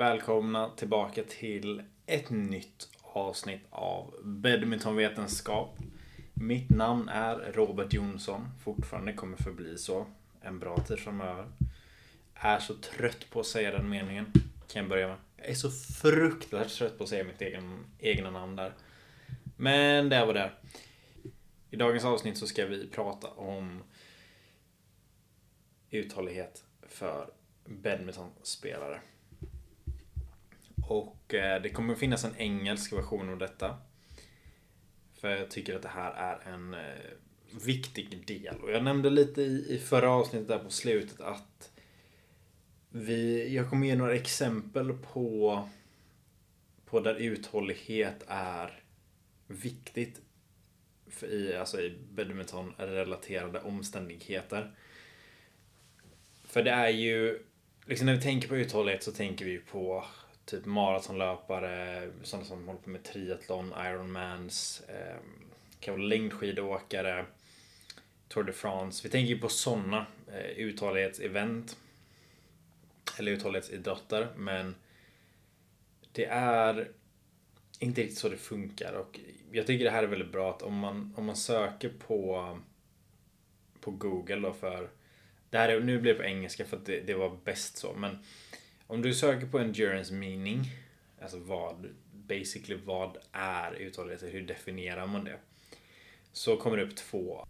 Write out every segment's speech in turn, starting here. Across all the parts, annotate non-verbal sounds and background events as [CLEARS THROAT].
Välkomna tillbaka till ett nytt avsnitt av Badmintonvetenskap. Mitt namn är Robert Jonsson. Fortfarande kommer förbli så en bra tid framöver. Är så trött på att säga den meningen. Kan jag börja med. Jag är så fruktansvärt trött på att säga mitt egen, egna namn där. Men det var det. I dagens avsnitt så ska vi prata om uthållighet för badmintonspelare. Och eh, det kommer finnas en engelsk version av detta. För jag tycker att det här är en eh, viktig del. Och jag nämnde lite i, i förra avsnittet där på slutet att vi, jag kommer ge några exempel på, på där uthållighet är viktigt för i, alltså i badminton-relaterade omständigheter. För det är ju, liksom när vi tänker på uthållighet så tänker vi på typ maratonlöpare, sådana som håller på med triathlon, Ironmans, eh, vara längdskidåkare, Tour de France. Vi tänker ju på sådana eh, uthållighetsevent. Eller uthållighetsidrotter, men det är inte riktigt så det funkar och jag tycker det här är väldigt bra att om man, om man söker på på Google då för det här är, nu blir det på engelska för att det, det var bäst så men om du söker på endurance meaning alltså vad basically vad är uthållighet alltså hur definierar man det så kommer det upp två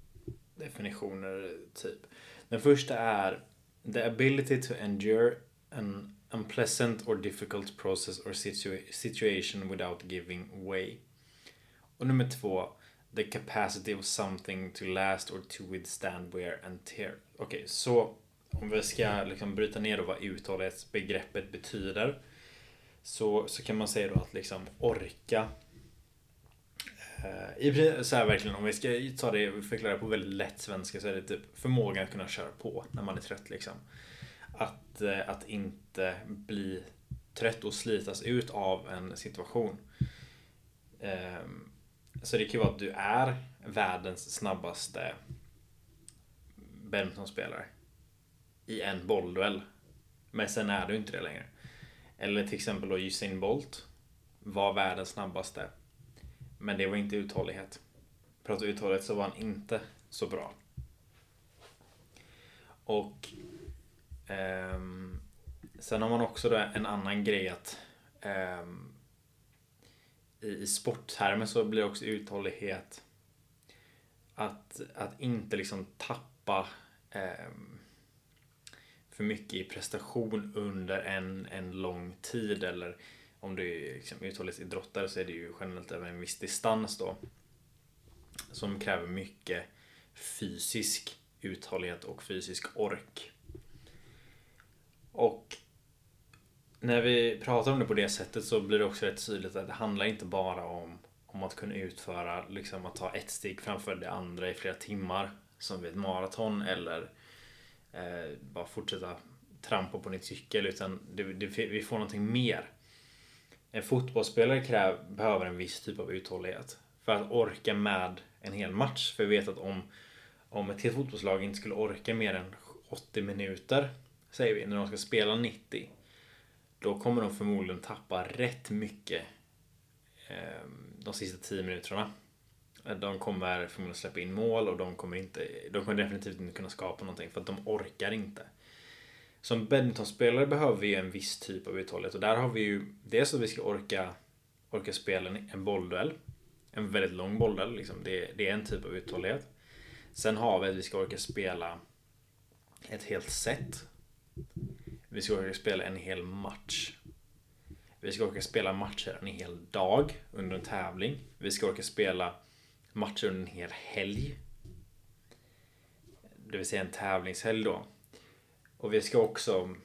definitioner typ den första är the ability to endure an unpleasant or difficult process or situa situation without giving way. Och nummer två, the capacity of something to last or to withstand wear and tear. Okej, okay, så om vi ska liksom bryta ner då vad uthållighetsbegreppet betyder så, så kan man säga då att liksom orka eh, i så här verkligen, om vi ska ta det förklara på väldigt lätt svenska så är det typ förmågan att kunna köra på när man är trött liksom att, eh, att inte bli trött och slitas ut av en situation. Ehm, så det kan ju vara att du är världens snabbaste badmintonspelare i en bollduell. Men sen är du inte det längre. Eller till exempel då Usain Bolt var världens snabbaste. Men det var inte uthållighet. Pratar uthållighet så var han inte så bra. Och Um, sen har man också då en annan grej att um, i, i sporttermer så blir också uthållighet att, att inte liksom tappa um, för mycket i prestation under en, en lång tid eller om du är liksom uthållighetsidrottare så är det ju generellt över en viss distans då som kräver mycket fysisk uthållighet och fysisk ork. Och när vi pratar om det på det sättet så blir det också rätt tydligt att det handlar inte bara om, om att kunna utföra, liksom att ta ett steg framför det andra i flera timmar som vid ett maraton eller eh, bara fortsätta trampa på din cykel utan det, det, vi får någonting mer. En fotbollsspelare kräver, behöver en viss typ av uthållighet för att orka med en hel match. För vi vet att om, om ett helt fotbollslag inte skulle orka mer än 80 minuter säger vi, när de ska spela 90. Då kommer de förmodligen tappa rätt mycket eh, de sista 10 minuterna. De kommer förmodligen släppa in mål och de kommer, inte, de kommer definitivt inte kunna skapa någonting för att de orkar inte. Som badmintonspelare behöver vi en viss typ av uthållighet och där har vi ju dels att vi ska orka, orka spela en bollduell. En väldigt lång bollduell, liksom. det, det är en typ av uthållighet. Sen har vi att vi ska orka spela ett helt set vi ska orka spela en hel match. Vi ska orka spela matcher en hel dag under en tävling. Vi ska orka spela matcher under en hel helg. Det vill säga en tävlingshelg då. Och vi ska också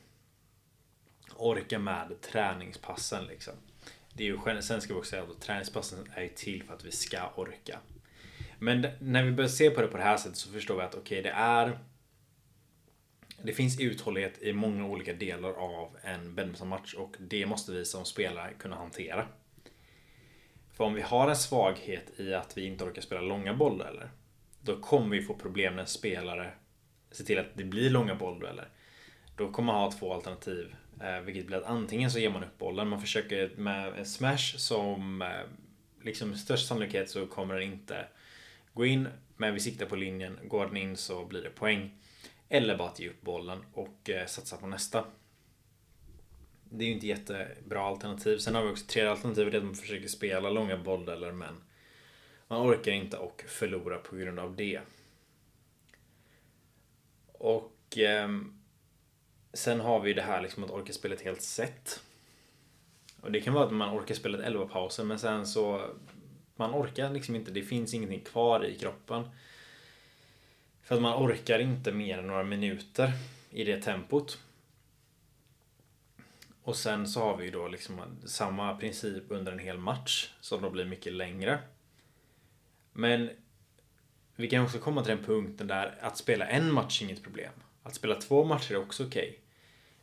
orka med träningspassen liksom. Det är ju, sen ska vi också säga att träningspassen är till för att vi ska orka. Men när vi börjar se på det på det här sättet så förstår vi att okej, okay, det är det finns uthållighet i många olika delar av en badmintonmatch och det måste vi som spelare kunna hantera. För om vi har en svaghet i att vi inte orkar spela långa bolldueller då kommer vi få problem när spelare ser till att det blir långa bolldueller. Då kommer man ha två alternativ. Eh, vilket blir att antingen så ger man upp bollen, man försöker med en smash som eh, liksom med störst sannolikhet så kommer den inte gå in. Men vi siktar på linjen, går den in så blir det poäng. Eller bara att ge upp bollen och eh, satsa på nästa. Det är ju inte jättebra alternativ. Sen har vi också tredje alternativet, det är att man försöker spela långa bolldueller men man orkar inte och förlorar på grund av det. Och eh, sen har vi det här liksom att orka spela ett helt set. Och det kan vara att man orkar spela ett 11 pauser men sen så man orkar liksom inte. Det finns ingenting kvar i kroppen. För att man orkar inte mer än några minuter i det tempot. Och sen så har vi ju då liksom samma princip under en hel match som då blir mycket längre. Men vi kan också komma till den punkten där att spela en match är inget problem. Att spela två matcher är också okej. Okay.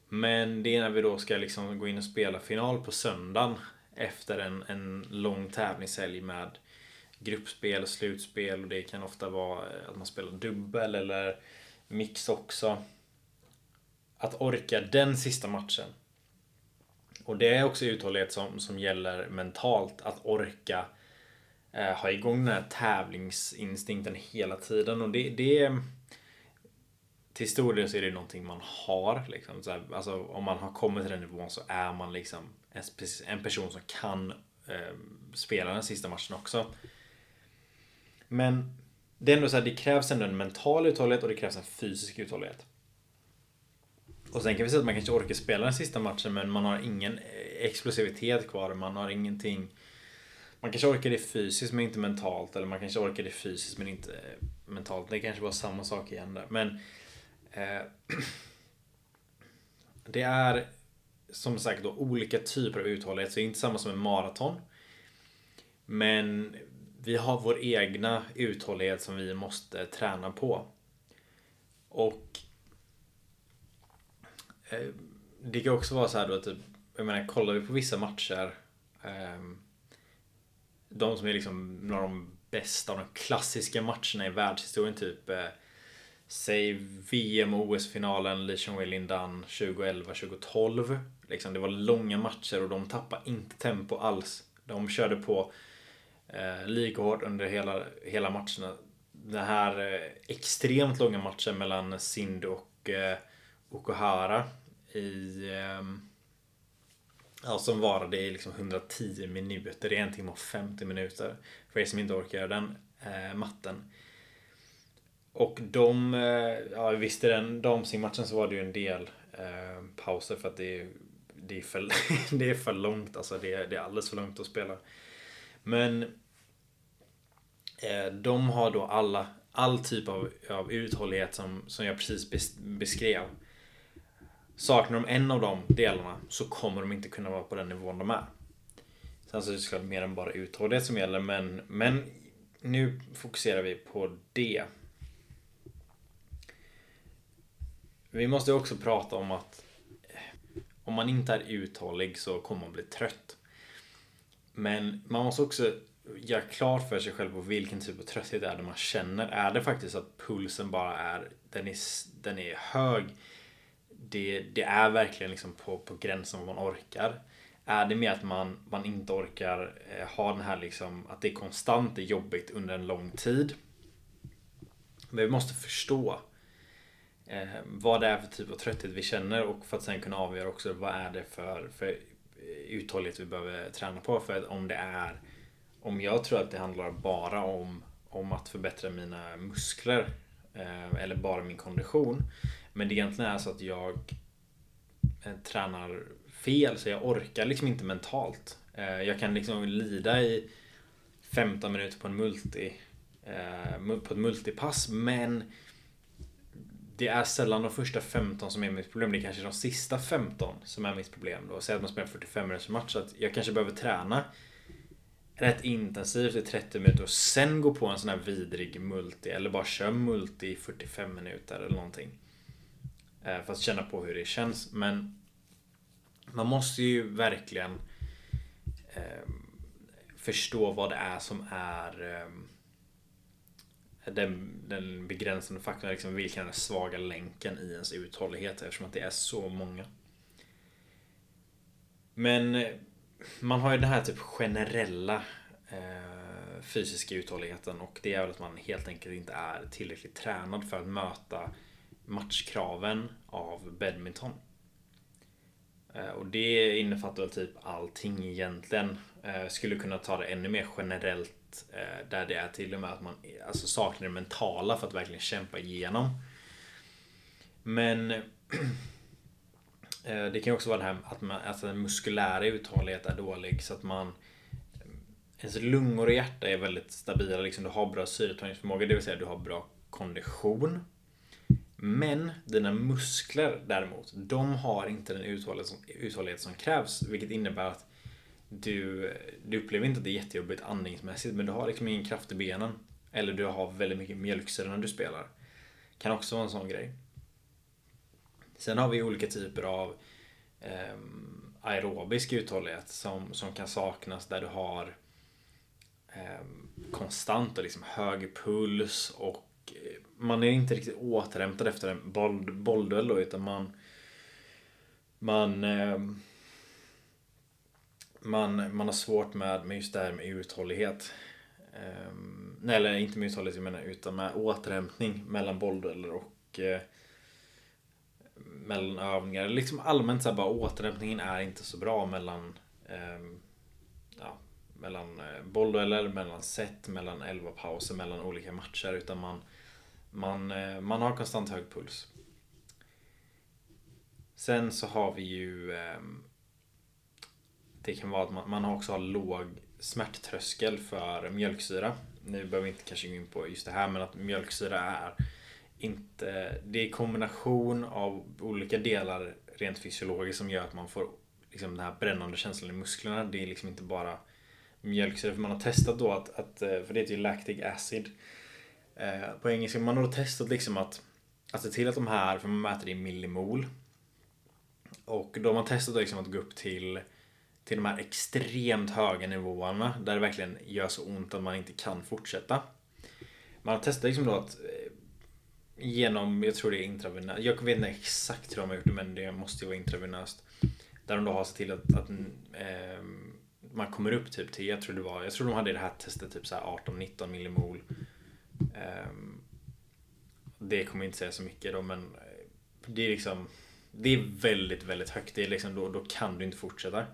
Men det är när vi då ska liksom gå in och spela final på söndagen efter en, en lång tävlingshelg med gruppspel och slutspel och det kan ofta vara eh, att man spelar dubbel eller mix också. Att orka den sista matchen. Och det är också uthållighet som, som gäller mentalt. Att orka eh, ha igång den här tävlingsinstinkten hela tiden. Och det, det till stor del så är det någonting man har. Liksom. Så här, alltså, om man har kommit till den nivån så är man liksom en, en person som kan eh, spela den sista matchen också. Men det är ändå så här, det krävs ändå en mental uthållighet och det krävs en fysisk uthållighet. Och sen kan vi säga att man kanske orkar spela den sista matchen men man har ingen eh, explosivitet kvar. Man har ingenting man kanske orkar det fysiskt men inte mentalt. Eller man kanske orkar det fysiskt men inte eh, mentalt. Det kanske var samma sak igen där. Men eh, [CLEARS THROAT] Det är som sagt då olika typer av uthållighet. Så det är inte samma som en maraton. Men vi har vår egna uthållighet som vi måste träna på. Och Eh, det kan också vara så här då att typ, jag menar kollar vi på vissa matcher ehm, de som är liksom några av de bästa, de klassiska matcherna i världshistorien typ eh, Säg VM och OS-finalen Lee Chongwei Lindan 2011, 2012. Liksom, det var långa matcher och de tappade inte tempo alls. De körde på eh, lika hårt under hela, hela matcherna. Den här eh, extremt långa matchen mellan Sind och eh, Okuhara i ehm, Ja, som varade i liksom 110 minuter. Det är en timme och 50 minuter. För er som inte orkar göra den eh, matten. Och de, eh, ja visst i den damsingmatchen så var det ju en del eh, pauser för att det är, det är, för, [LAUGHS] det är för långt. Alltså det är, det är alldeles för långt att spela. Men eh, de har då alla, all typ av, av uthållighet som, som jag precis beskrev. Saknar de en av de delarna så kommer de inte kunna vara på den nivån de är. Sen så är det såklart mer än bara uthållighet som gäller men, men nu fokuserar vi på det. Vi måste också prata om att eh, om man inte är uthållig så kommer man bli trött. Men man måste också göra klart för sig själv på vilken typ av trötthet det är det man känner. Är det faktiskt att pulsen bara är, den är, den är hög det, det är verkligen liksom på, på gränsen vad man orkar. Är det mer att man, man inte orkar eh, ha den här liksom, att det är konstant, det är jobbigt under en lång tid. Men vi måste förstå eh, vad det är för typ av trötthet vi känner och för att sen kunna avgöra också vad är det för, för eh, uthållighet vi behöver träna på. För om det är om jag tror att det handlar bara om, om att förbättra mina muskler Eh, eller bara min kondition men det egentligen är så att jag eh, tränar fel så jag orkar liksom inte mentalt. Eh, jag kan liksom lida i 15 minuter på en multi på ett multipass men det är sällan de första 15 som är mitt problem. Det är kanske de sista 15 som är mitt problem. Då. Säg att man spelar 45 minuters match. Så att jag kanske behöver träna rätt intensivt i 30 minuter och sen gå på en sån här vidrig multi. Eller bara köra multi i 45 minuter eller någonting. Eh, för att känna på hur det känns. Men man måste ju verkligen eh, förstå vad det är som är eh, den, den begränsande faktorn. Liksom vilken är den svaga länken i ens uthållighet eftersom att det är så många. Men eh, man har ju den här typ generella eh, fysiska uthålligheten och det är väl att man helt enkelt inte är tillräckligt tränad för att möta matchkraven av badminton. Eh, och det innefattar väl typ allting egentligen. Eh, skulle kunna ta det ännu mer generellt eh, där det är till och med att man alltså, saknar det mentala för att verkligen kämpa igenom. Men [CLEARS THROAT] Eh, det kan också vara det här att man, alltså den muskulära uthållighet är dålig så att man eh, Ens lungor och hjärta är väldigt stabila, liksom, du har bra syretagningsförmåga, det vill säga du har bra kondition. Men dina muskler däremot, de har inte den uthållighet som, uthållighet som krävs. Vilket innebär att du, du upplever inte att det är jättejobbigt andningsmässigt men du har liksom ingen kraft i benen. Eller du har väldigt mycket mjölksyra när du spelar. Kan också vara en sån grej. Sen har vi olika typer av eh, aerobisk uthållighet som, som kan saknas där du har eh, konstant och liksom hög puls och eh, man är inte riktigt återhämtad efter en boll, bollduell då, utan man man eh, man, man har svårt med, med just det här med uthållighet. Eh, nej, eller inte med uthållighet, jag menar, utan med återhämtning mellan bolldueller och eh, mellan övningar. Liksom allmänt så här, bara återhämtningen är inte så bra mellan eh, ja, mellan eh, bolldueller, mellan set, mellan elva pauser, mellan olika matcher. Utan man man, eh, man har konstant hög puls. Sen så har vi ju eh, Det kan vara att man, man också har låg smärttröskel för mjölksyra. Nu behöver vi inte kanske gå in på just det här men att mjölksyra är inte... Det är kombination av olika delar rent fysiologiskt som gör att man får liksom den här brännande känslan i musklerna. Det är liksom inte bara mjölksyra. För man har testat då att, att eh, för det heter ju lactic acid. Eh, på engelska. Man har då testat liksom att, att se till att de här, för man mäter det i millimol. Och då har man testat liksom att gå upp till, till de här extremt höga nivåerna där det verkligen gör så ont att man inte kan fortsätta. Man har testat liksom då att eh, genom, jag tror det är intravenöst, jag vet inte exakt hur de har gjort det men det måste ju vara intravenöst. Där de då har sett till att, att eh, man kommer upp typ till, jag tror det var, jag tror de hade det här testet typ så 18-19 millimol Eh, det kommer jag inte säga så mycket då men eh, det är liksom Det är väldigt, väldigt högt. Det är liksom, då, då kan du inte fortsätta.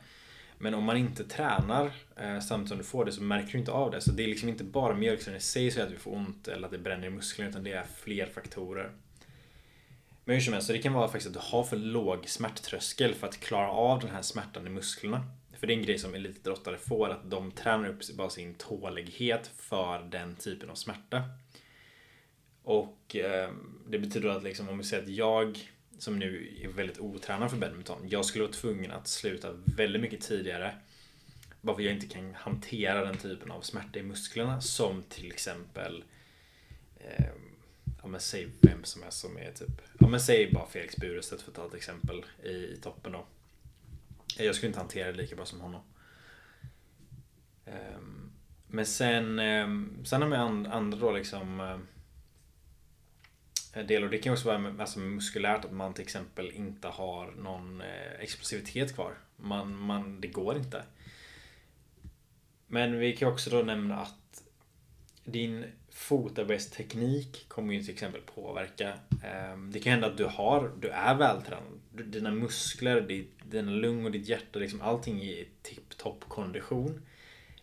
Men om man inte tränar eh, samtidigt som du får det så märker du inte av det. Så det är liksom inte bara mjölksyran i sig som gör att du får ont eller att det bränner i musklerna utan det är fler faktorer. Men hur som helst, så det kan vara faktiskt att du har för låg smärttröskel för att klara av den här smärtan i musklerna. För det är en grej som elitidrottare får, att de tränar upp bara sin tålighet för den typen av smärta. Och eh, det betyder att liksom, om vi säger att jag som nu är väldigt otränad för badminton, jag skulle vara tvungen att sluta väldigt mycket tidigare. Bara för att jag inte kan hantera den typen av smärta i musklerna som till exempel eh, Ja men säg vem som helst som är typ Ja men säg bara Felix Burestedt för att ta ett exempel i, i toppen då. Jag skulle inte hantera det lika bra som honom. Ehm, men sen, ehm, sen har vi andra då liksom eh, Eh, del. Och det kan också vara med, alltså muskulärt att man till exempel inte har någon eh, explosivitet kvar. Man, man, det går inte. Men vi kan också då nämna att din fotarbetsteknik kommer ju till exempel påverka. Ehm, det kan hända att du har, du är vältränad. Dina muskler, dina lungor, ditt hjärta, liksom allting är i tipptopp kondition.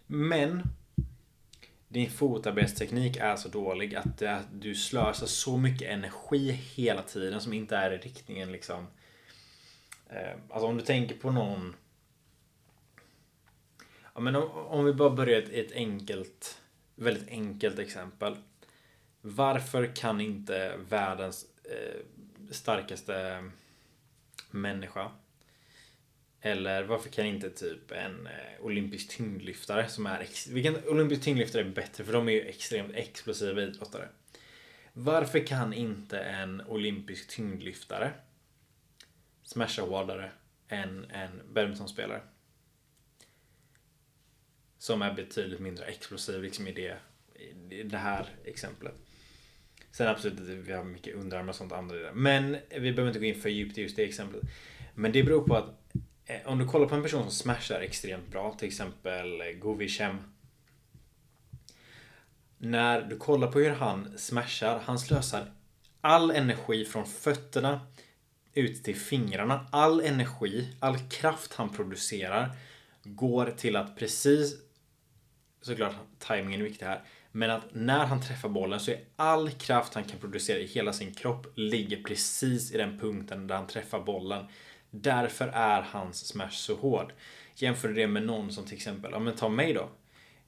Men din fotarbetsteknik är så dålig att eh, du slösar så mycket energi hela tiden som inte är i riktningen liksom. Eh, alltså om du tänker på någon Ja men om, om vi bara börjar ett, ett enkelt väldigt enkelt exempel. Varför kan inte världens eh, starkaste människa eller varför kan inte typ en eh, olympisk tyngdlyftare som är... Vilken olympisk tyngdlyftare är bättre? För de är ju extremt explosiva idrottare. Varför kan inte en olympisk tyngdlyftare smasha hårdare än en badmintonspelare? Som är betydligt mindre explosiv liksom i det, i det här exemplet. Sen absolut, vi har mycket underarmar och sånt andra. Men vi behöver inte gå in för djupt i just det exemplet. Men det beror på att Eh, om du kollar på en person som smashar extremt bra, till exempel eh, Govichem. När du kollar på hur han smashar, han slösar all energi från fötterna ut till fingrarna. All energi, all kraft han producerar går till att precis såklart timingen är viktig här. Men att när han träffar bollen så är all kraft han kan producera i hela sin kropp ligger precis i den punkten där han träffar bollen. Därför är hans smash så hård. Jämför det med någon som till exempel, ja men ta mig då.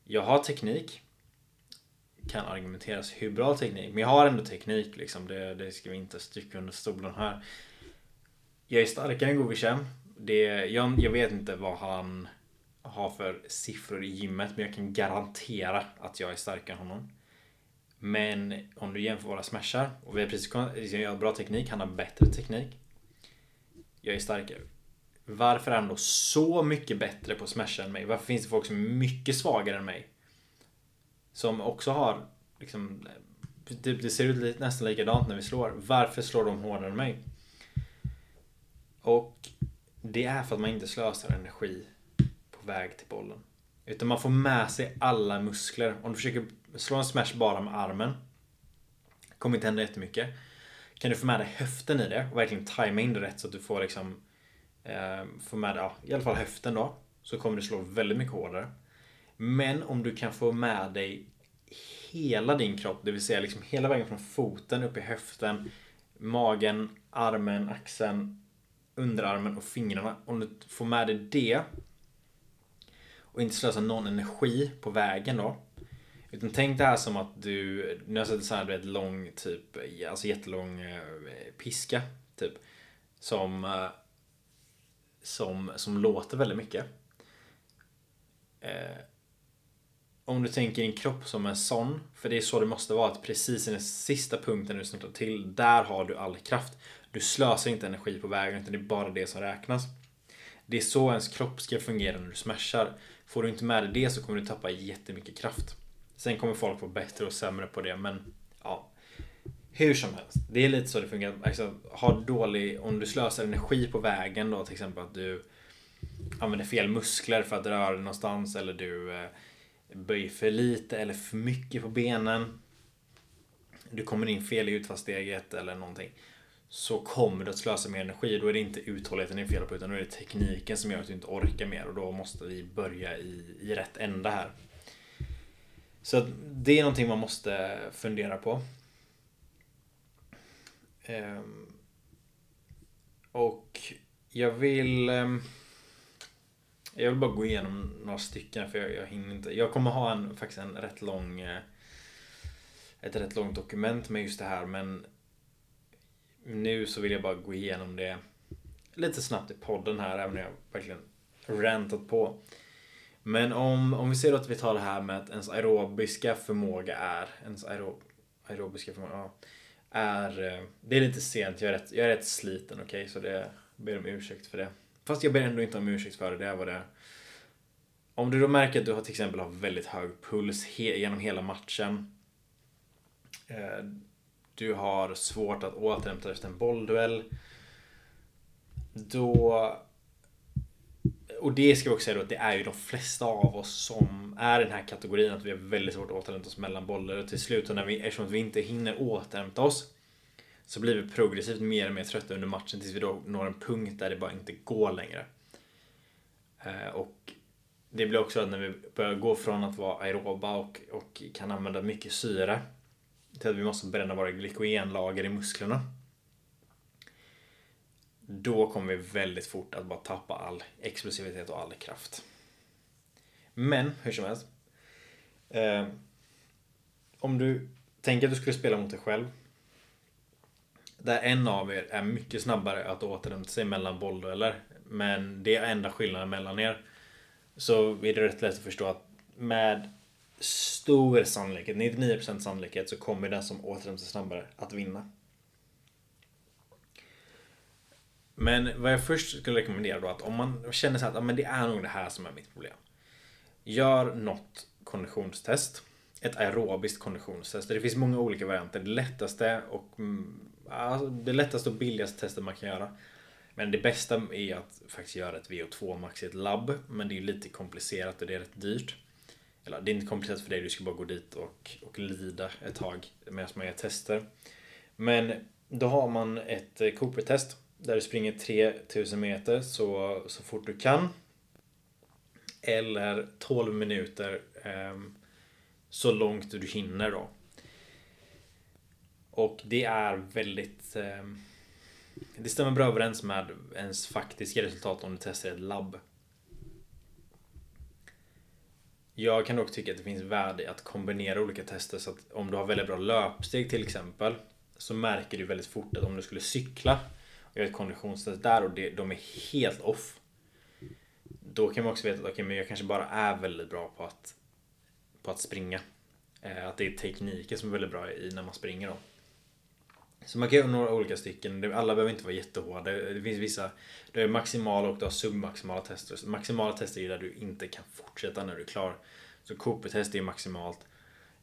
Jag har teknik. Kan argumenteras hur bra teknik, men jag har ändå teknik liksom. Det, det ska vi inte sticka under stolen här. Jag är starkare än Govichem. Det, jag, jag vet inte vad han har för siffror i gymmet, men jag kan garantera att jag är starkare än honom. Men om du jämför våra smashar och vi har precis jag liksom, har bra teknik, han har bättre teknik. Jag är starkare. Varför är han då så mycket bättre på smasha än mig? Varför finns det folk som är mycket svagare än mig? Som också har liksom det, det ser ut nästan likadant när vi slår. Varför slår de hårdare än mig? Och det är för att man inte slösar energi på väg till bollen. Utan man får med sig alla muskler. Om du försöker slå en smash bara med armen. Kommer inte hända jättemycket. Kan du få med dig höften i det och verkligen tajma in det rätt så att du får liksom eh, Få med dig, ja, i alla fall höften då. Så kommer du slå väldigt mycket hårdare. Men om du kan få med dig hela din kropp, det vill säga liksom hela vägen från foten upp i höften, magen, armen, axeln, underarmen och fingrarna. Om du får med dig det och inte slösa någon energi på vägen då. Utan tänk det här som att du, nu har jag sett så här, du vet, lång typ, alltså jättelång eh, piska typ. Som, eh, som, som låter väldigt mycket. Eh, om du tänker din kropp som en sån, för det är så det måste vara, att precis i den sista punkten du snurrar till, där har du all kraft. Du slösar inte energi på vägen, utan det är bara det som räknas. Det är så ens kropp ska fungera när du smashar. Får du inte med dig det så kommer du tappa jättemycket kraft. Sen kommer folk vara bättre och sämre på det men ja. Hur som helst. Det är lite så det fungerar. Alltså, ha dålig, om du slösar energi på vägen då till exempel att du använder fel muskler för att röra dig någonstans eller du eh, böjer för lite eller för mycket på benen. Du kommer in fel i utfallssteget eller någonting så kommer du att slösa mer energi. Då är det inte uthålligheten det är fel på utan då är det tekniken som gör att du inte orkar mer och då måste vi börja i, i rätt ända här. Så det är någonting man måste fundera på. Ehm, och jag vill ehm, Jag vill bara gå igenom några stycken för jag, jag hinner inte. Jag kommer ha en, faktiskt en rätt lång eh, Ett rätt långt dokument med just det här men nu så vill jag bara gå igenom det lite snabbt i podden här, även om jag verkligen rantat på. Men om, om vi ser att vi tar det här med att ens aerobiska förmåga är, ens aerob, aerobiska förmåga, ja, är, eh, det är lite sent, jag är rätt, jag är rätt sliten, okej, okay? så det ber om ursäkt för det. Fast jag ber ändå inte om ursäkt för det, det är vad det är. Om du då märker att du har till exempel har väldigt hög puls he genom hela matchen. Eh, du har svårt att återhämta dig efter en bollduell. Då... Och det ska vi också säga då att det är ju de flesta av oss som är i den här kategorin att vi har väldigt svårt att återhämta oss mellan bollar och till slut när vi, eftersom vi inte hinner återhämta oss så blir vi progressivt mer och mer trötta under matchen tills vi då når en punkt där det bara inte går längre. Eh, och det blir också att när vi börjar gå från att vara aeroba och, och kan använda mycket syre till att vi måste bränna våra glykogenlager i musklerna. Då kommer vi väldigt fort att bara tappa all explosivitet och all kraft. Men hur som helst. Eh, om du tänker att du skulle spela mot dig själv. Där en av er är mycket snabbare att återhämta sig mellan bolldueller. Men det är enda skillnaden mellan er. Så är det rätt lätt att förstå att med stor sannolikhet, 99% sannolikhet, så kommer den som återhämtar sig snabbare att vinna. Men vad jag först skulle rekommendera då att om man känner sig att men det är nog det här som är mitt problem. Gör något konditionstest. Ett aerobiskt konditionstest. Det finns många olika varianter. Det lättaste och mm, alltså det lättaste och billigaste testet man kan göra Men det bästa är att faktiskt göra ett VO2 max i ett labb. Men det är lite komplicerat och det är rätt dyrt. Eller det är inte komplicerat för dig, du ska bara gå dit och, och lida ett tag medan man gör tester. Men då har man ett eh, Cooper-test där du springer 3000 meter så, så fort du kan. Eller 12 minuter eh, så långt du hinner då. Och det är väldigt... Eh, det stämmer bra överens med ens faktiska resultat om du testar ett labb. Jag kan dock tycka att det finns värde i att kombinera olika tester så att om du har väldigt bra löpsteg till exempel så märker du väldigt fort att om du skulle cykla och gör ett konditionstest där och det, de är helt off. Då kan man också veta att okay, men jag kanske bara är väldigt bra på att, på att springa. Eh, att det är tekniken som är väldigt bra i när man springer då. Så man kan göra några olika stycken. Alla behöver inte vara jättehårda. Det finns vissa. Du har maximala och du har submaximala tester. Så maximala tester är där du inte kan fortsätta när du är klar. Så Cooper-test är maximalt.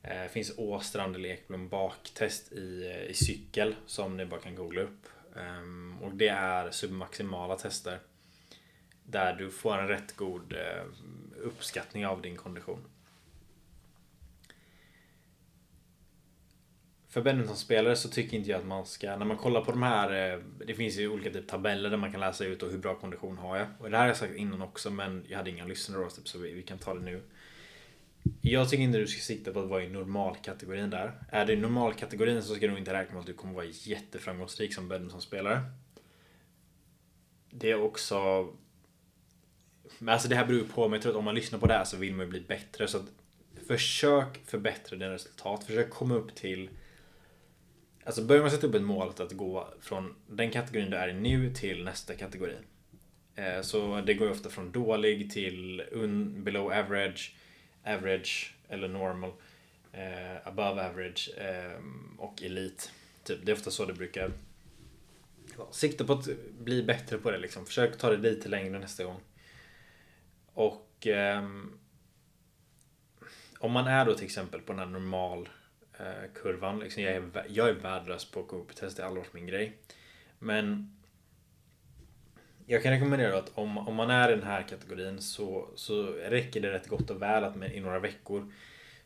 Det finns Åstrand eller Ekblom baktest i, eh, i cykel som ni bara kan googla upp. Ehm, och det är submaximala tester. Där du får en rätt god eh, uppskattning av din kondition. För badmintonspelare så tycker inte jag att man ska, när man kollar på de här, eh, det finns ju olika typ tabeller där man kan läsa ut hur bra kondition har jag. Och det här har jag sagt innan också men jag hade inga lyssnare då så vi, vi kan ta det nu. Jag tycker inte du ska sikta på att vara i normalkategorin där. Är du i normalkategorin så ska du inte räkna med att du kommer vara jätteframgångsrik som badmintonspelare. Det är också... Men alltså det här beror ju på, men jag tror att om man lyssnar på det här så vill man ju bli bättre. Så att försök förbättra dina resultat. Försök komma upp till... Alltså börjar man sätta upp ett mål att gå från den kategorin du är i nu till nästa kategori. Eh, så det går ju ofta från dålig till un, below average average eller normal, eh, above average eh, och elite. Typ. Det är ofta så det brukar vara. Sikta på att bli bättre på det liksom. Försök ta det lite längre nästa gång. Och eh, om man är då till exempel på den här normal eh, kurvan. Liksom jag, är, jag är värdelös på Cooper-test, det har aldrig varit min grej. Men jag kan rekommendera att om, om man är i den här kategorin så, så räcker det rätt gott och väl att med, i några veckor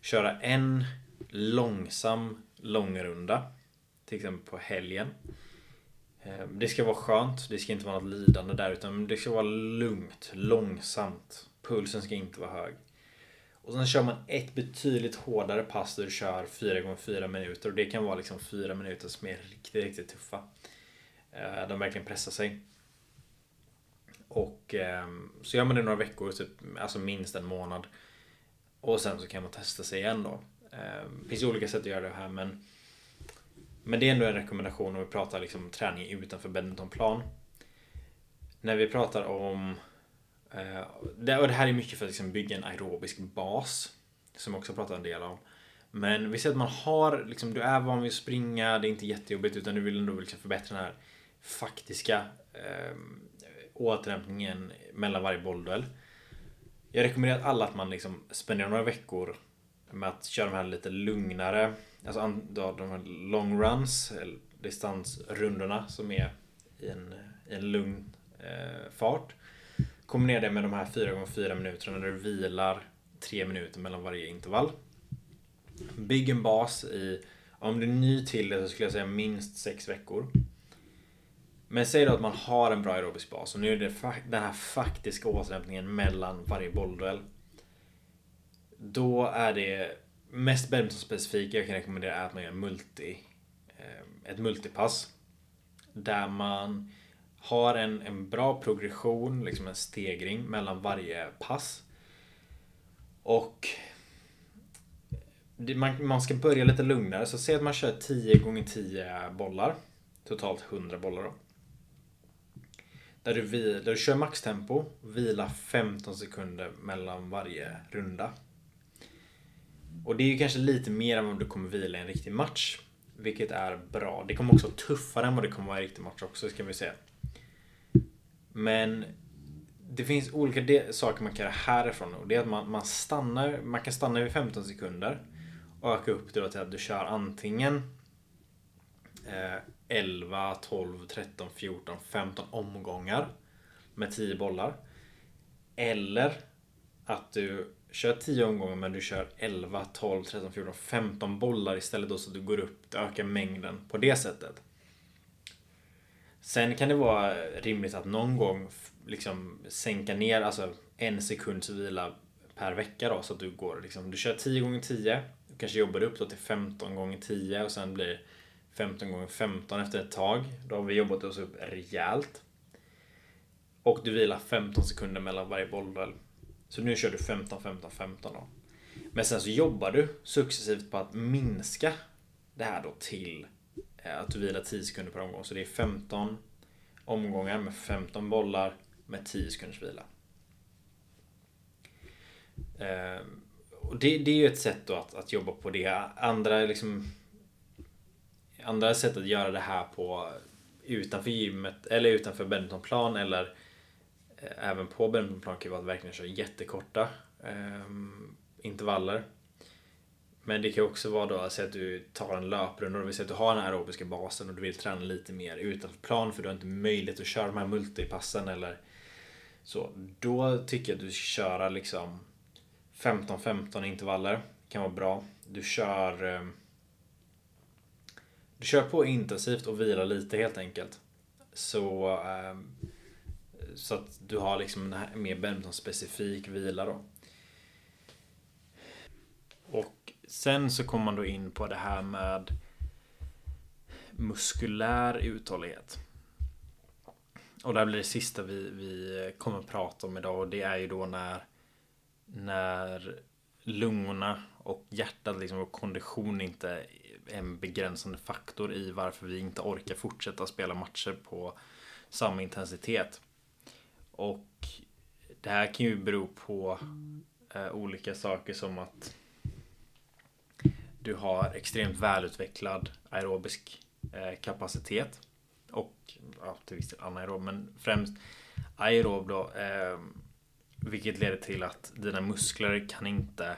köra en långsam långrunda. Till exempel på helgen. Ehm, det ska vara skönt, det ska inte vara något lidande där utan det ska vara lugnt, långsamt. Pulsen ska inte vara hög. Och sen kör man ett betydligt hårdare pass där du kör 4 gånger 4 minuter och det kan vara liksom 4 minuter som är riktigt, riktigt tuffa. Ehm, de verkligen pressar sig. Och ehm, så gör man det några veckor, typ, alltså minst en månad. Och sen så kan man testa sig igen då. Ehm, det finns olika sätt att göra det här men Men det är ändå en rekommendation om vi pratar liksom träning utanför badmintonplan. När vi pratar om eh, det, och det här är mycket för att liksom bygga en aerobisk bas. Som jag också pratar en del om. Men vi säger att man har, liksom, du är van vid att springa, det är inte jättejobbigt utan du vill ändå liksom förbättra den här faktiska eh, återhämtningen mellan varje bollduell. Jag rekommenderar alla att man liksom spenderar några veckor med att köra de här lite lugnare, alltså de här long runs, distansrundorna som är i en, i en lugn eh, fart. Kombinera det med de här 4x4 minuterna där du vilar 3 minuter mellan varje intervall. Bygg en bas i, om du är ny till det så skulle jag säga minst 6 veckor. Men säg då att man har en bra aerobisk bas och nu är det den här faktiska återhämtningen mellan varje bollduell. Då är det mest badmintonspecifika jag kan rekommendera är att man gör multi, eh, ett multipass. Där man har en, en bra progression, liksom en stegring mellan varje pass. Och man, man ska börja lite lugnare, så säg att man kör 10 gånger 10 bollar. Totalt 100 bollar då. Där du, där du kör maxtempo, vila 15 sekunder mellan varje runda. Och det är ju kanske lite mer än vad du kommer vila i en riktig match. Vilket är bra. Det kommer också vara tuffare än vad det kommer vara i en riktig match också, ska vi säga. Men det finns olika saker man kan göra härifrån. Och det är att man, man stannar, man kan stanna vid 15 sekunder och öka upp det till att du kör antingen eh, 11, 12, 13, 14, 15 omgångar med 10 bollar. Eller att du kör 10 omgångar men du kör 11, 12, 13, 14, 15 bollar istället då så att du går upp, du ökar mängden på det sättet. Sen kan det vara rimligt att någon gång liksom sänka ner, alltså en sekunds vila per vecka då så att du går liksom, du kör 10 gånger 10 du kanske jobbar upp då till 15 gånger 10 och sen blir 15 gånger 15 efter ett tag. Då har vi jobbat oss upp rejält. Och du vilar 15 sekunder mellan varje bollduell. Så nu kör du 15, 15, 15 då. Men sen så jobbar du successivt på att minska det här då till eh, att du vilar 10 sekunder per omgång. Så det är 15 omgångar med 15 bollar med 10 sekunders vila. Ehm, och det, det är ju ett sätt då att, att jobba på det. Andra liksom andra sätt att göra det här på utanför gymmet eller utanför badmintonplan eller eh, även på badmintonplan kan ju vara att verkligen köra jättekorta eh, intervaller. Men det kan också vara då att du tar en löprunda, och vill säga att du har den aerobiska basen och du vill träna lite mer utanför plan för du har inte möjlighet att köra de här multipassen eller så. Då tycker jag att du ska köra liksom 15-15 intervaller. Det kan vara bra. Du kör eh, kör på intensivt och vilar lite helt enkelt. Så, eh, så att du har liksom en mer badminton-specifik vila då. Och sen så kommer man då in på det här med muskulär uthållighet. Och det här blir det sista vi, vi kommer att prata om idag och det är ju då när när lungorna och hjärtat liksom och kondition inte en begränsande faktor i varför vi inte orkar fortsätta spela matcher på samma intensitet. Och det här kan ju bero på eh, olika saker som att du har extremt välutvecklad aerobisk eh, kapacitet och ja, till viss del anaerob, men främst aerob då. Eh, vilket leder till att dina muskler kan inte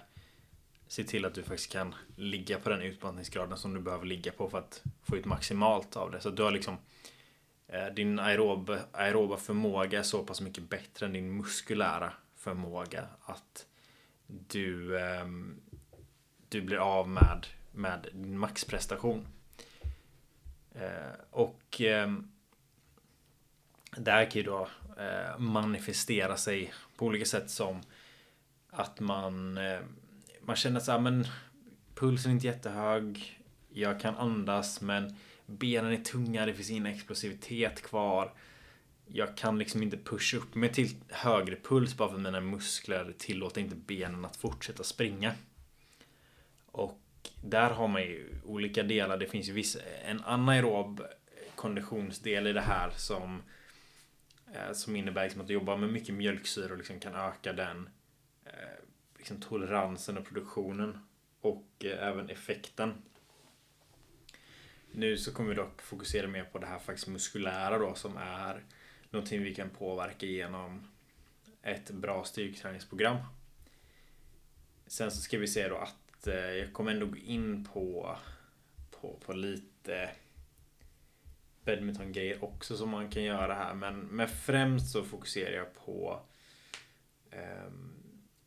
se till att du faktiskt kan ligga på den utmattningsgraden som du behöver ligga på för att få ut maximalt av det. Så du har liksom eh, din aerob, aeroba förmåga är så pass mycket bättre än din muskulära förmåga att du, ehm, du blir av med, med din maxprestation. Eh, och Där det här kan ju då eh, manifestera sig på olika sätt som att man ehm, man känner så här, men pulsen är inte jättehög. Jag kan andas men benen är tunga, det finns ingen explosivitet kvar. Jag kan liksom inte pusha upp mig till högre puls bara för att mina muskler tillåter inte benen att fortsätta springa. Och där har man ju olika delar. Det finns ju viss, en anaerob konditionsdel i det här som eh, som innebär liksom att du jobbar med mycket mjölksyra och liksom kan öka den eh, liksom toleransen och produktionen och eh, även effekten. Nu så kommer vi dock fokusera mer på det här faktiskt muskulära då som är någonting vi kan påverka genom ett bra styrketräningsprogram. Sen så ska vi se då att eh, jag kommer ändå gå in på, på, på lite badmintongrejer också som man kan göra här men, men främst så fokuserar jag på um,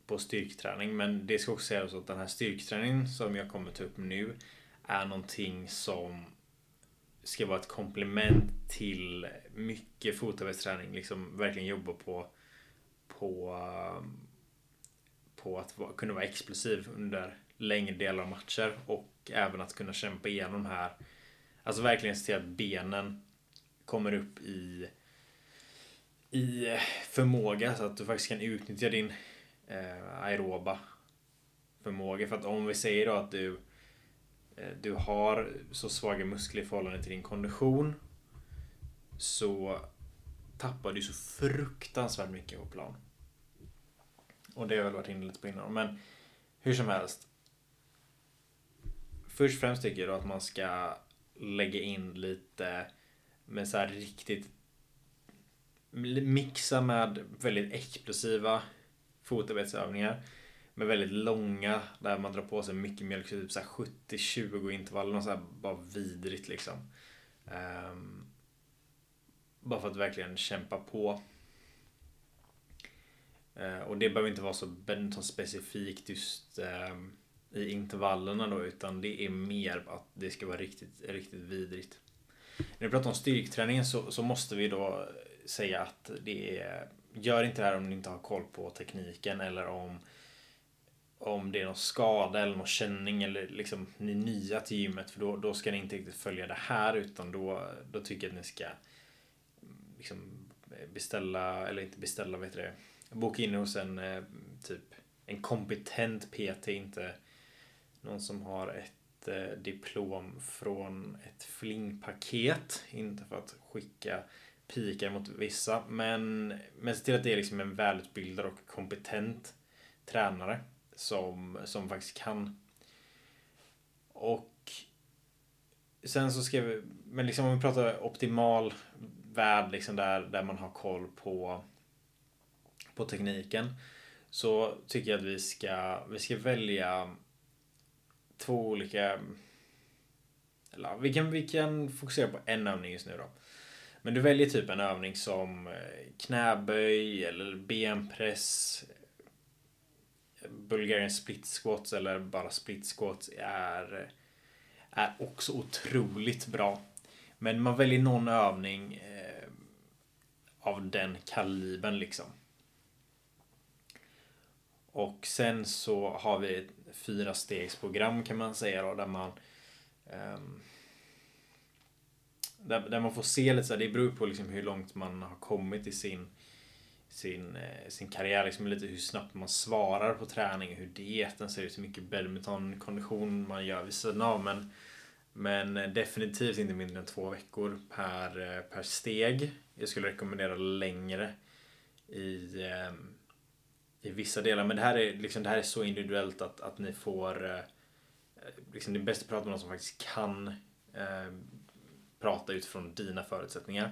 på styrketräning. Men det ska också sägas att den här styrketräningen som jag kommer ta upp nu är någonting som ska vara ett komplement till mycket fotarbetsträning. Liksom verkligen jobba på, på, på att kunna vara explosiv under längre delar av matcher och även att kunna kämpa igenom här. Alltså verkligen se till att benen kommer upp i i förmåga så att du faktiskt kan utnyttja din eh, aeroba förmåga. För att om vi säger då att du, eh, du har så svaga muskler i förhållande till din kondition så tappar du så fruktansvärt mycket på plan. Och det har jag väl varit inne lite på innan. Men hur som helst. Först och främst tycker jag då att man ska lägga in lite med så här riktigt mixa med väldigt explosiva fotarbetsövningar med väldigt långa där man drar på sig mycket mjölk, typ 70-20 intervaller Något så här bara vidrigt liksom. Um, bara för att verkligen kämpa på. Uh, och det behöver inte vara så, så specifikt just uh, i intervallerna då utan det är mer att det ska vara riktigt, riktigt vidrigt. När vi pratar om styrketräningen så, så måste vi då säga att det är, gör inte det här om ni inte har koll på tekniken eller om om det är någon skada eller någon känning eller liksom ni är nya till gymmet för då, då ska ni inte riktigt följa det här utan då, då tycker jag att ni ska mm, liksom eh, beställa, eller inte beställa, vet du det, boka in hos en eh, typ en kompetent PT, inte någon som har ett eh, diplom från ett flingpaket. Inte för att skicka pikar mot vissa, men, men se till att det är liksom en välutbildad och kompetent tränare som, som faktiskt kan. Och sen så ska vi, men liksom om vi pratar optimal värld liksom där, där man har koll på, på tekniken. Så tycker jag att vi ska, vi ska välja två olika... Eller vi kan, vi kan fokusera på en övning just nu då. Men du väljer typ en övning som eh, knäböj eller benpress. Bulgarian split squats eller bara split squats är, är också otroligt bra. Men man väljer någon övning eh, av den kalibern liksom. Och sen så har vi ett fyra stegsprogram kan man säga då där man um, där, där man får se lite så här, det beror på liksom hur långt man har kommit i sin sin, eh, sin karriär, liksom lite hur snabbt man svarar på träning, hur dieten ser ut, hur mycket badmintonkondition man gör vid sidan av. Men, men eh, definitivt inte mindre än två veckor per, eh, per steg. Jag skulle rekommendera längre i, i vissa delar. Men det här är, liksom, det här är så individuellt att, att ni får... Liksom, det är bäst att prata med någon som faktiskt kan eh, prata utifrån dina förutsättningar.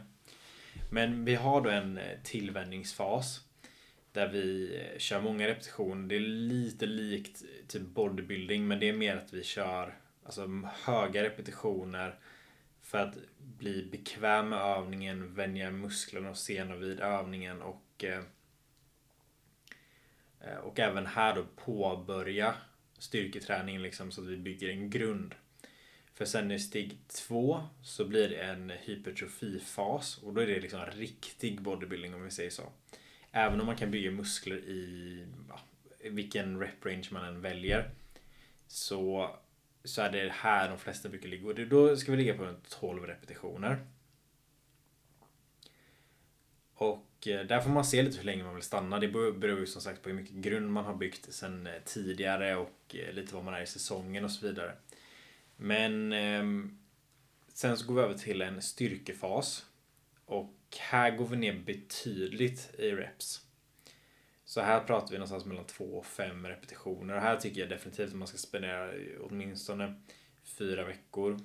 Men vi har då en eh, tillvänjningsfas där vi eh, kör många repetitioner. Det är lite likt eh, typ bodybuilding men det är mer att vi kör alltså, höga repetitioner för att bli bekväm med övningen, vänja musklerna och sena vid övningen och och även här då påbörja styrketräningen liksom så att vi bygger en grund. För sen i steg två så blir det en hypertrofifas och då är det liksom riktig bodybuilding om vi säger så. Även om man kan bygga muskler i ja, vilken rep range man än väljer så, så är det här de flesta brukar ligga. Och då ska vi ligga på 12 repetitioner. Och eh, där får man se lite hur länge man vill stanna. Det beror ju som sagt på hur mycket grund man har byggt sen eh, tidigare och eh, lite vad man är i säsongen och så vidare. Men ehm, sen så går vi över till en styrkefas. Och här går vi ner betydligt i reps. Så här pratar vi någonstans mellan 2 och 5 repetitioner. Och här tycker jag definitivt att man ska spendera åtminstone fyra veckor.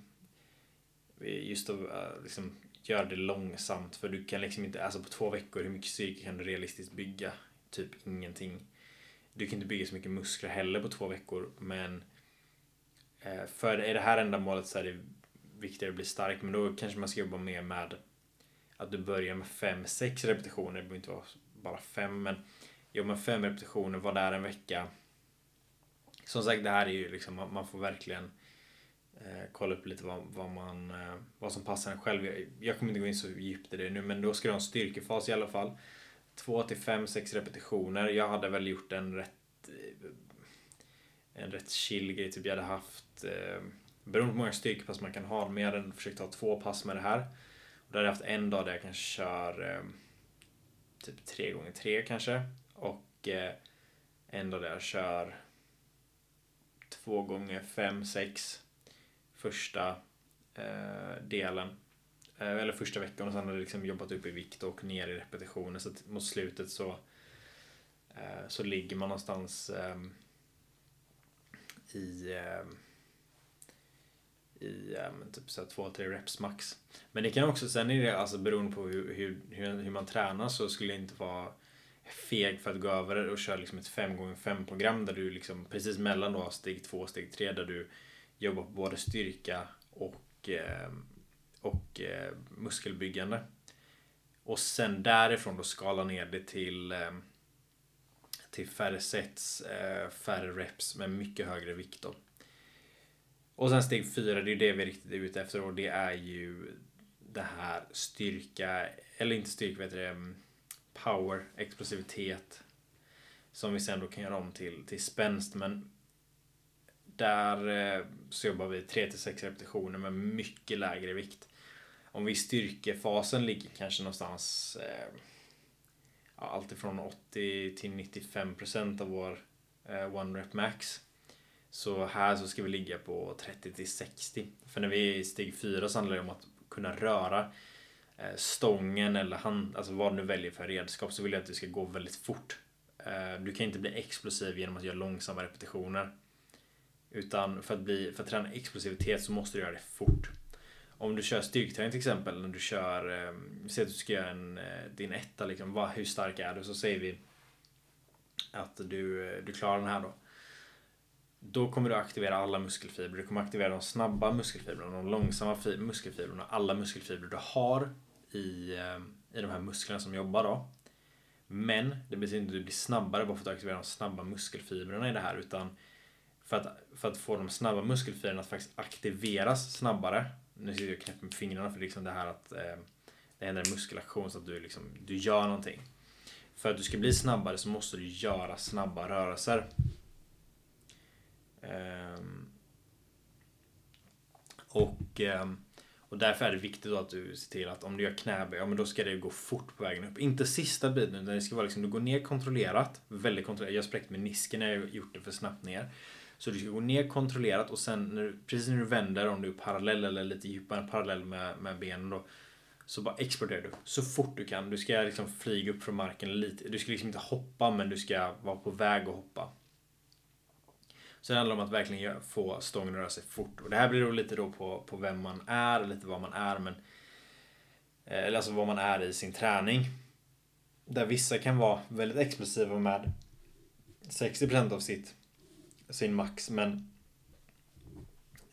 Just att eh, liksom göra det långsamt för du kan liksom inte, alltså på två veckor, hur mycket styrka kan du realistiskt bygga? Typ ingenting. Du kan inte bygga så mycket muskler heller på två veckor men Eh, för är det här ändamålet så är det viktigare att bli stark men då kanske man ska jobba mer med att du börjar med 5-6 repetitioner, det behöver inte vara bara fem men jobba med fem repetitioner, var där en vecka. Som sagt, det här är ju liksom, man får verkligen eh, kolla upp lite vad, vad, man, eh, vad som passar en själv. Jag, jag kommer inte gå in så djupt i det nu men då ska du ha en styrkefas i alla fall. Två till 5, 6 repetitioner. Jag hade väl gjort en rätt eh, en rätt chill grej. Typ jag hade haft eh, beroende på hur många styrkepass man kan ha men jag hade försökt ha två pass med det här. Och då hade jag haft en dag där jag kanske kör eh, typ tre gånger tre kanske. Och eh, en dag där jag kör två gånger 5, 6 första eh, delen. Eh, eller första veckan och sen har jag liksom jobbat upp i vikt och ner i repetitioner så att mot slutet så eh, så ligger man någonstans ehm, i ehm, i um, typ så två, tre reps max. Men det kan också, sen är det alltså beroende på hur, hur, hur, man tränar så skulle det inte vara feg för att gå över och köra liksom ett 5x5 program där du liksom precis mellan då steg 2 och steg 3 där du jobbar på både styrka och ehm, och ehm, muskelbyggande. Och sen därifrån då skala ner det till eh, till färre sets, eh, färre reps med mycket högre vikt då. Och sen steg fyra, det är det vi är riktigt är ute efter och det är ju det här styrka, eller inte styrka, vad heter det, mm, power, explosivitet. Som vi sen då kan göra om till, till spänst. Men där eh, så jobbar vi 3-6 repetitioner med mycket lägre vikt. Om vi i styrkefasen ligger kanske någonstans eh, ja, alltifrån 80 till 95 procent av vår eh, one rep max. Så här så ska vi ligga på 30 till 60. För när vi är i steg 4 så handlar det om att kunna röra eh, stången eller hand, alltså vad du väljer för redskap så vill jag att det ska gå väldigt fort. Eh, du kan inte bli explosiv genom att göra långsamma repetitioner. Utan för att, bli, för att träna explosivitet så måste du göra det fort. Om du kör styrketräning till exempel, när du kör, eh, säg att du ska göra en, eh, din etta, liksom, vad, hur stark är du? Så säger vi att du, eh, du klarar den här då. Då kommer du aktivera alla muskelfibrer. Du kommer aktivera de snabba muskelfibrerna, de långsamma muskelfibrerna, alla muskelfibrer du har i, ehm, i de här musklerna som jobbar då. Men det betyder inte att du blir snabbare bara för att du aktiverar de snabba muskelfibrerna i det här utan för att, för att få de snabba muskelfibrerna att faktiskt aktiveras snabbare. Nu sitter jag och knäpper med fingrarna för liksom det här att eh, det händer en muskelaktion så att du, liksom, du gör någonting. För att du ska bli snabbare så måste du göra snabba rörelser. Eh, och, eh, och därför är det viktigt att du ser till att om du gör knäböj, ja men då ska det gå fort på vägen upp. Inte sista biten, utan det ska vara liksom, du går ner kontrollerat. Väldigt kontrollerat. Jag spräckte menisken när jag gjort det för snabbt ner. Så du ska gå ner kontrollerat och sen när du, precis när du vänder, om du är parallell eller lite djupare parallell med, med benen då. Så bara exploderar du så fort du kan. Du ska liksom flyga upp från marken lite. Du ska liksom inte hoppa men du ska vara på väg att hoppa. Så det handlar om att verkligen få stången att röra sig fort. Och det här blir då lite då på, på vem man är, lite vad man är, men eh, eller alltså vad man är i sin träning. Där vissa kan vara väldigt explosiva med 60% av sitt, sin max, men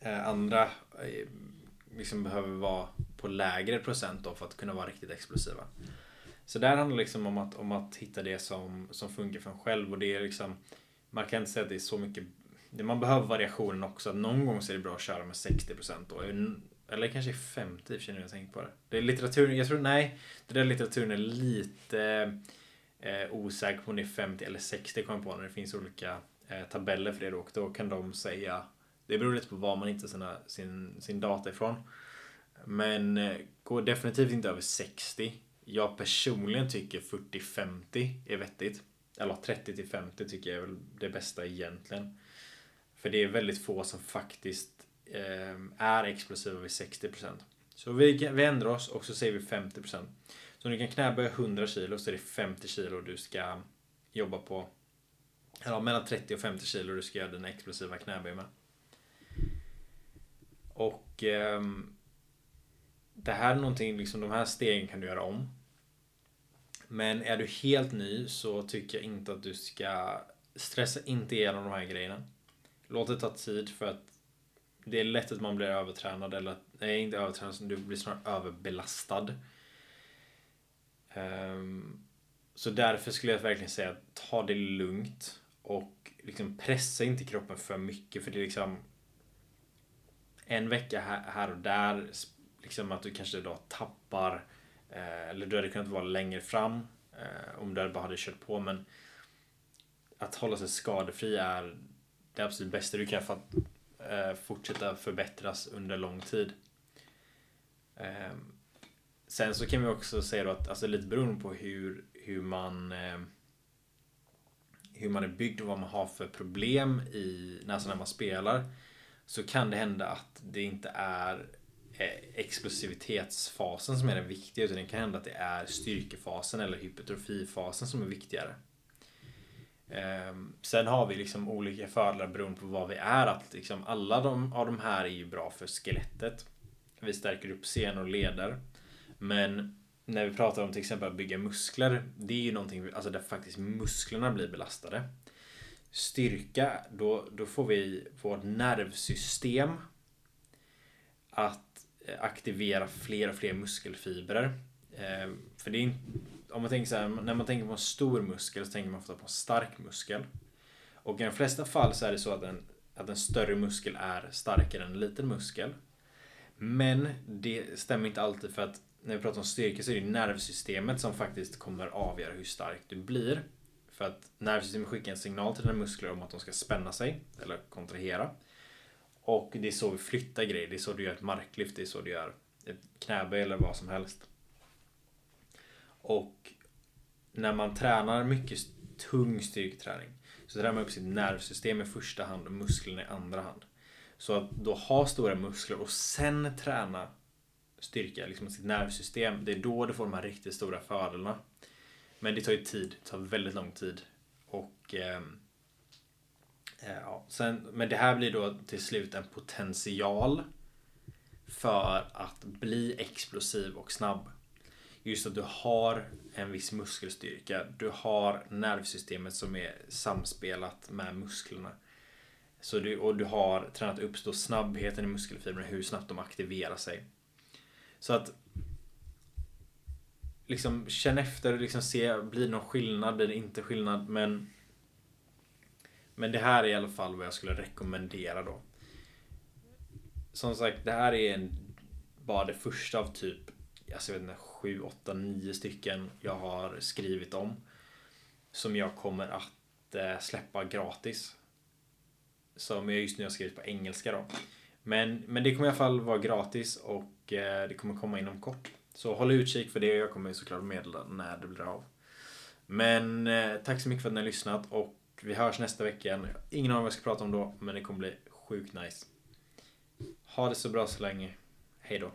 eh, andra eh, liksom behöver vara på lägre procent då för att kunna vara riktigt explosiva. Så där handlar det liksom om att, om att hitta det som, som funkar för en själv och det är liksom man kan inte säga att det är så mycket man behöver variationen också. Någon gång så är det bra att köra med 60% då. Eller kanske 50 känner jag tänkt på det. Det är litteraturen, jag tror nej. Det där litteraturen är lite eh, osäker på om det är 50 eller 60 kom på när det finns olika Eh, tabeller för det. Och då kan de säga, det beror lite på var man hittar sina, sin, sin data ifrån. Men eh, går definitivt inte över 60. Jag personligen tycker 40-50 är vettigt. Eller 30 50 tycker jag är väl det bästa egentligen. För det är väldigt få som faktiskt eh, är explosiva vid 60%. Så vi, vi ändrar oss och så säger vi 50%. Så om du kan knäböja 100 kilo så är det 50 kilo du ska jobba på ja, mellan 30 och 50 kilo du ska göra dina explosiva knäböj med. Och eh, det här är någonting, liksom de här stegen kan du göra om. Men är du helt ny så tycker jag inte att du ska stressa inte igenom de här grejerna. Låt det ta tid för att det är lätt att man blir övertränad eller nej inte övertränad, du blir snarare överbelastad. Um, så därför skulle jag verkligen säga ta det lugnt och liksom pressa inte kroppen för mycket för det är liksom en vecka här, och där liksom att du kanske då tappar eh, eller du hade kunnat vara längre fram eh, om du bara hade kört på men att hålla sig skadefri är det absolut bästa du kan för att eh, fortsätta förbättras under lång tid. Ehm, sen så kan vi också säga då att, alltså lite beroende på hur, hur man eh, hur man är byggd och vad man har för problem i, alltså när man spelar så kan det hända att det inte är eh, explosivitetsfasen som är den viktiga utan det kan hända att det är styrkefasen eller hypertrofifasen som är viktigare. Ehm, sen har vi liksom olika fördelar beroende på vad vi är. Att liksom alla de, av de här är ju bra för skelettet. Vi stärker upp senor och leder. Men när vi pratar om till exempel att bygga muskler. Det är ju någonting alltså där faktiskt musklerna blir belastade. Styrka, då, då får vi vårt nervsystem att eh, aktivera fler och fler muskelfibrer. Eh, för det är om man tänker så här, när man tänker på en stor muskel så tänker man ofta på en stark muskel. Och i de flesta fall så är det så att en, att en större muskel är starkare än en liten muskel. Men det stämmer inte alltid för att när vi pratar om styrka så är det nervsystemet som faktiskt kommer avgöra hur stark du blir. För att nervsystemet skickar en signal till dina muskler om att de ska spänna sig eller kontrahera. Och det är så vi flyttar grejer. Det är så du gör ett marklyft. Det är så du gör ett knäböj eller vad som helst. Och när man tränar mycket tung styrketräning så tränar man upp sitt nervsystem i första hand och musklerna i andra hand. Så att då ha stora muskler och sen träna styrka, liksom sitt nervsystem, det är då du får de här riktigt stora fördelarna. Men det tar ju tid, det tar väldigt lång tid. Och ehm, eh, ja, sen, Men det här blir då till slut en potential för att bli explosiv och snabb. Just att du har en viss muskelstyrka. Du har nervsystemet som är samspelat med musklerna. Så du, och du har tränat upp då snabbheten i muskelfibrerna, hur snabbt de aktiverar sig. Så att liksom känn efter, liksom se, blir det någon skillnad, blir det inte skillnad? Men men det här är i alla fall vad jag skulle rekommendera då. Som sagt, det här är en, bara det första av typ, alltså jag vet inte, 7, 8, 9 stycken jag har skrivit om. Som jag kommer att eh, släppa gratis. Som jag just nu har skrivit på engelska då. Men, men det kommer i alla fall vara gratis och Eh, det kommer komma inom kort. Så håll utkik för det och jag kommer såklart meddela när det blir av. Men eh, tack så mycket för att ni har lyssnat och vi hörs nästa vecka. Ingen aning vad jag ska prata om då, men det kommer bli sjukt nice. Ha det så bra så länge. Hejdå.